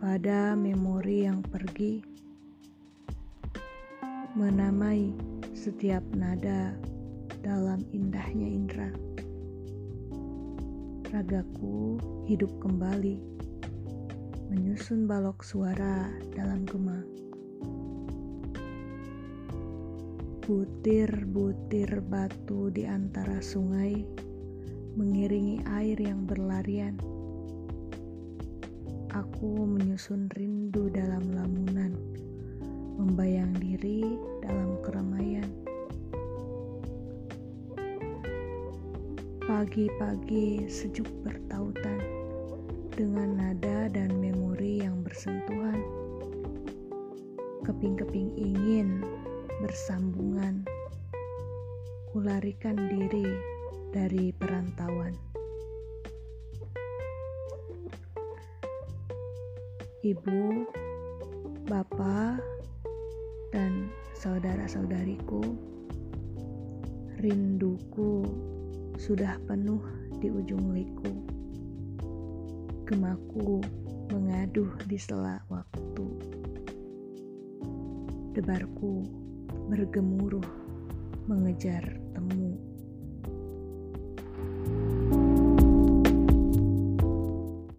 nada memori yang pergi menamai setiap nada dalam indahnya indera. Ragaku hidup kembali, menyusun balok suara dalam gema. Butir-butir batu di antara sungai mengiringi air yang berlarian. Aku menyusun rindu dalam lamunan, membayang diri dalam keramaian. Pagi-pagi sejuk bertautan dengan nada dan memori yang bersentuhan. Keping-keping ingin bersambungan. Kularikan diri dari perantauan. Ibu, bapak, dan saudara-saudariku, rinduku sudah penuh di ujung liku. Gemaku mengaduh di sela waktu. Debarku bergemuruh mengejar.